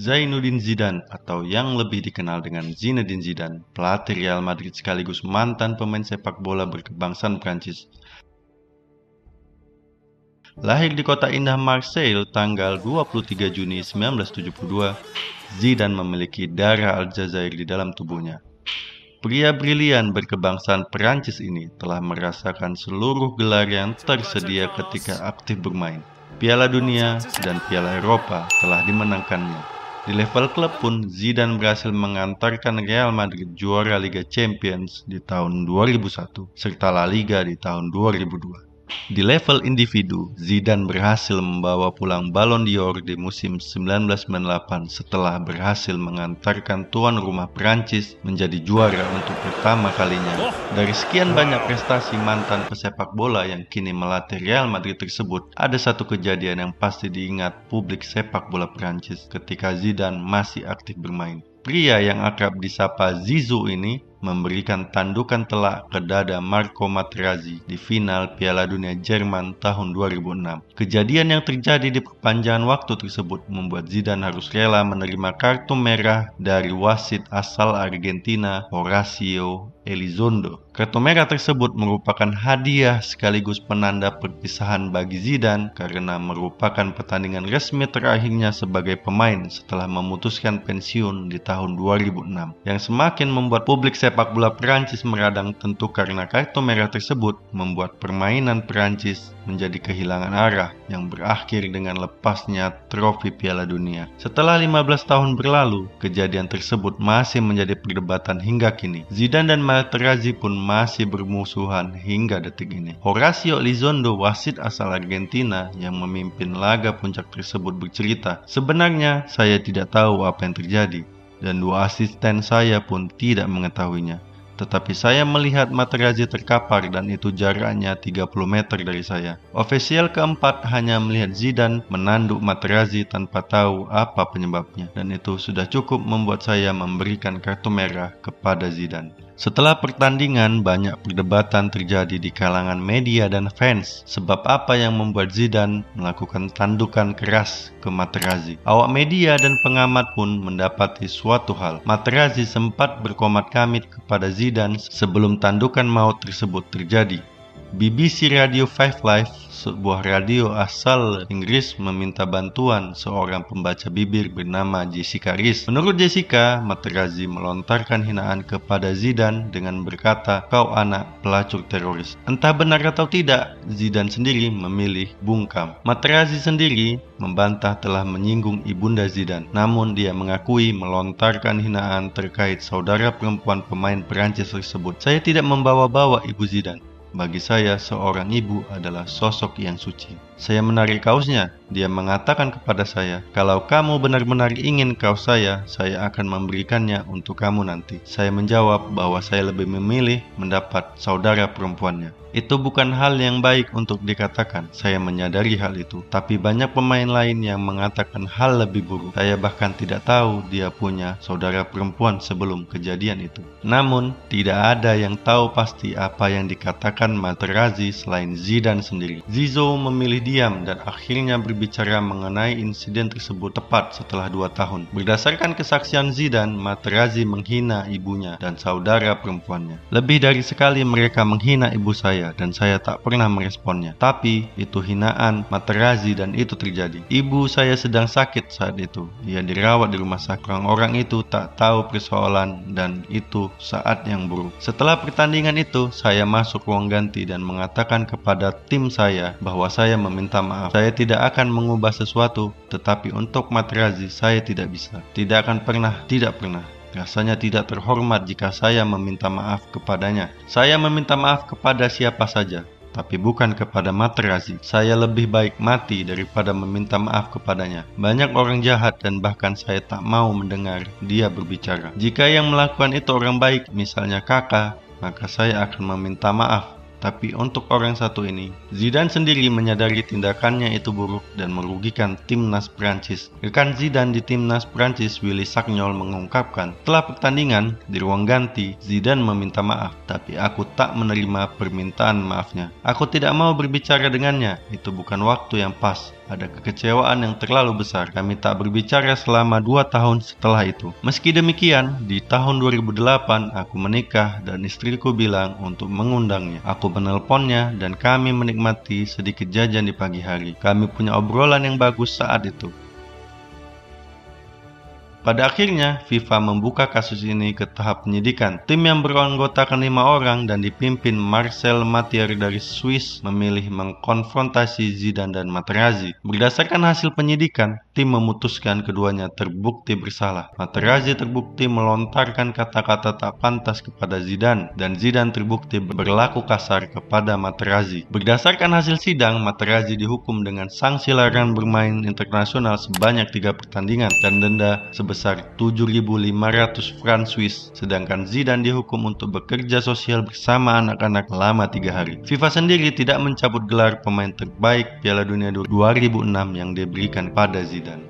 Zainuddin Zidane atau yang lebih dikenal dengan Zinedine Zidane, pelatih Real Madrid sekaligus mantan pemain sepak bola berkebangsaan Prancis. Lahir di kota indah Marseille tanggal 23 Juni 1972, Zidane memiliki darah Aljazair di dalam tubuhnya. Pria brilian berkebangsaan Perancis ini telah merasakan seluruh gelar yang tersedia ketika aktif bermain. Piala Dunia dan Piala Eropa telah dimenangkannya. Di level klub pun, Zidane berhasil mengantarkan Real Madrid juara Liga Champions di tahun 2001 serta La Liga di tahun 2002. Di level individu, Zidane berhasil membawa pulang Ballon d'Or di musim 1998 setelah berhasil mengantarkan tuan rumah Prancis menjadi juara untuk pertama kalinya. Dari sekian banyak prestasi mantan pesepak bola yang kini melatih Real Madrid tersebut, ada satu kejadian yang pasti diingat publik sepak bola Prancis ketika Zidane masih aktif bermain. Pria yang akrab disapa Zizou ini memberikan tandukan telak ke dada Marco Materazzi di final Piala Dunia Jerman tahun 2006. Kejadian yang terjadi di perpanjangan waktu tersebut membuat Zidane harus rela menerima kartu merah dari wasit asal Argentina Horacio Elizondo. Kartu merah tersebut merupakan hadiah sekaligus penanda perpisahan bagi Zidane karena merupakan pertandingan resmi terakhirnya sebagai pemain setelah memutuskan pensiun di tahun 2006 yang semakin membuat publik sepak bola Perancis meradang tentu karena kartu merah tersebut membuat permainan Perancis menjadi kehilangan arah yang berakhir dengan lepasnya trofi Piala Dunia. Setelah 15 tahun berlalu, kejadian tersebut masih menjadi perdebatan hingga kini. Zidane dan Materazzi pun masih bermusuhan hingga detik ini. Horacio Elizondo, wasit asal Argentina yang memimpin laga puncak tersebut bercerita, "Sebenarnya saya tidak tahu apa yang terjadi dan dua asisten saya pun tidak mengetahuinya. Tetapi saya melihat Materazzi terkapar dan itu jaraknya 30 meter dari saya. Ofisial keempat hanya melihat Zidane menanduk Materazzi tanpa tahu apa penyebabnya. Dan itu sudah cukup membuat saya memberikan kartu merah kepada Zidane. Setelah pertandingan, banyak perdebatan terjadi di kalangan media dan fans sebab apa yang membuat Zidane melakukan tandukan keras ke Materazzi. Awak media dan pengamat pun mendapati suatu hal. Materazzi sempat berkomat kamit kepada Zidane sebelum tandukan maut tersebut terjadi. BBC Radio 5 Live sebuah radio asal Inggris meminta bantuan seorang pembaca bibir bernama Jessica Rees. Menurut Jessica, Materazzi melontarkan hinaan kepada Zidane dengan berkata, kau anak pelacur teroris. Entah benar atau tidak, Zidane sendiri memilih bungkam. Materazzi sendiri membantah telah menyinggung ibunda Zidane. Namun dia mengakui melontarkan hinaan terkait saudara perempuan pemain Perancis tersebut. Saya tidak membawa-bawa ibu Zidane. Bagi saya, seorang ibu adalah sosok yang suci. Saya menarik kaosnya. Dia mengatakan kepada saya, "Kalau kamu benar-benar ingin kaos saya, saya akan memberikannya untuk kamu nanti." Saya menjawab bahwa saya lebih memilih mendapat saudara perempuannya. Itu bukan hal yang baik untuk dikatakan. Saya menyadari hal itu, tapi banyak pemain lain yang mengatakan hal lebih buruk. Saya bahkan tidak tahu dia punya saudara perempuan sebelum kejadian itu. Namun, tidak ada yang tahu pasti apa yang dikatakan Materazzi selain Zidane sendiri. Zizou memilih diam dan akhirnya berbicara mengenai insiden tersebut tepat setelah dua tahun. Berdasarkan kesaksian Zidane, Materazzi menghina ibunya dan saudara perempuannya. Lebih dari sekali mereka menghina ibu saya saya dan saya tak pernah meresponnya. Tapi itu hinaan, Materazzi dan itu terjadi. Ibu saya sedang sakit saat itu. Ia dirawat di rumah sakit. Orang-orang itu tak tahu persoalan dan itu saat yang buruk. Setelah pertandingan itu, saya masuk ruang ganti dan mengatakan kepada tim saya bahwa saya meminta maaf. Saya tidak akan mengubah sesuatu, tetapi untuk Materazzi saya tidak bisa. Tidak akan pernah, tidak pernah. Rasanya tidak terhormat jika saya meminta maaf kepadanya. Saya meminta maaf kepada siapa saja, tapi bukan kepada Materazzi. Saya lebih baik mati daripada meminta maaf kepadanya. Banyak orang jahat dan bahkan saya tak mau mendengar dia berbicara. Jika yang melakukan itu orang baik, misalnya kakak, maka saya akan meminta maaf tapi untuk orang satu ini, Zidane sendiri menyadari tindakannya itu buruk dan merugikan timnas Prancis. Rekan Zidane di timnas Prancis, Willy Sagnol mengungkapkan, setelah pertandingan di ruang ganti, Zidane meminta maaf, tapi aku tak menerima permintaan maafnya. Aku tidak mau berbicara dengannya, itu bukan waktu yang pas. Ada kekecewaan yang terlalu besar. Kami tak berbicara selama dua tahun setelah itu. Meski demikian, di tahun 2008 aku menikah dan istriku bilang untuk mengundangnya. Aku menelponnya dan kami menikmati sedikit jajan di pagi hari. Kami punya obrolan yang bagus saat itu. Pada akhirnya, FIFA membuka kasus ini ke tahap penyidikan. Tim yang beranggotakan lima orang dan dipimpin Marcel Matier dari Swiss memilih mengkonfrontasi Zidane dan Materazzi. Berdasarkan hasil penyidikan, tim memutuskan keduanya terbukti bersalah. Materazzi terbukti melontarkan kata-kata tak pantas kepada Zidane dan Zidane terbukti berlaku kasar kepada Materazzi. Berdasarkan hasil sidang, Materazzi dihukum dengan sanksi larangan bermain internasional sebanyak tiga pertandingan dan denda sebesar sebesar 7.500 franc Swiss, sedangkan Zidane dihukum untuk bekerja sosial bersama anak-anak selama tiga hari. FIFA sendiri tidak mencabut gelar pemain terbaik Piala Dunia 2006 yang diberikan pada Zidane.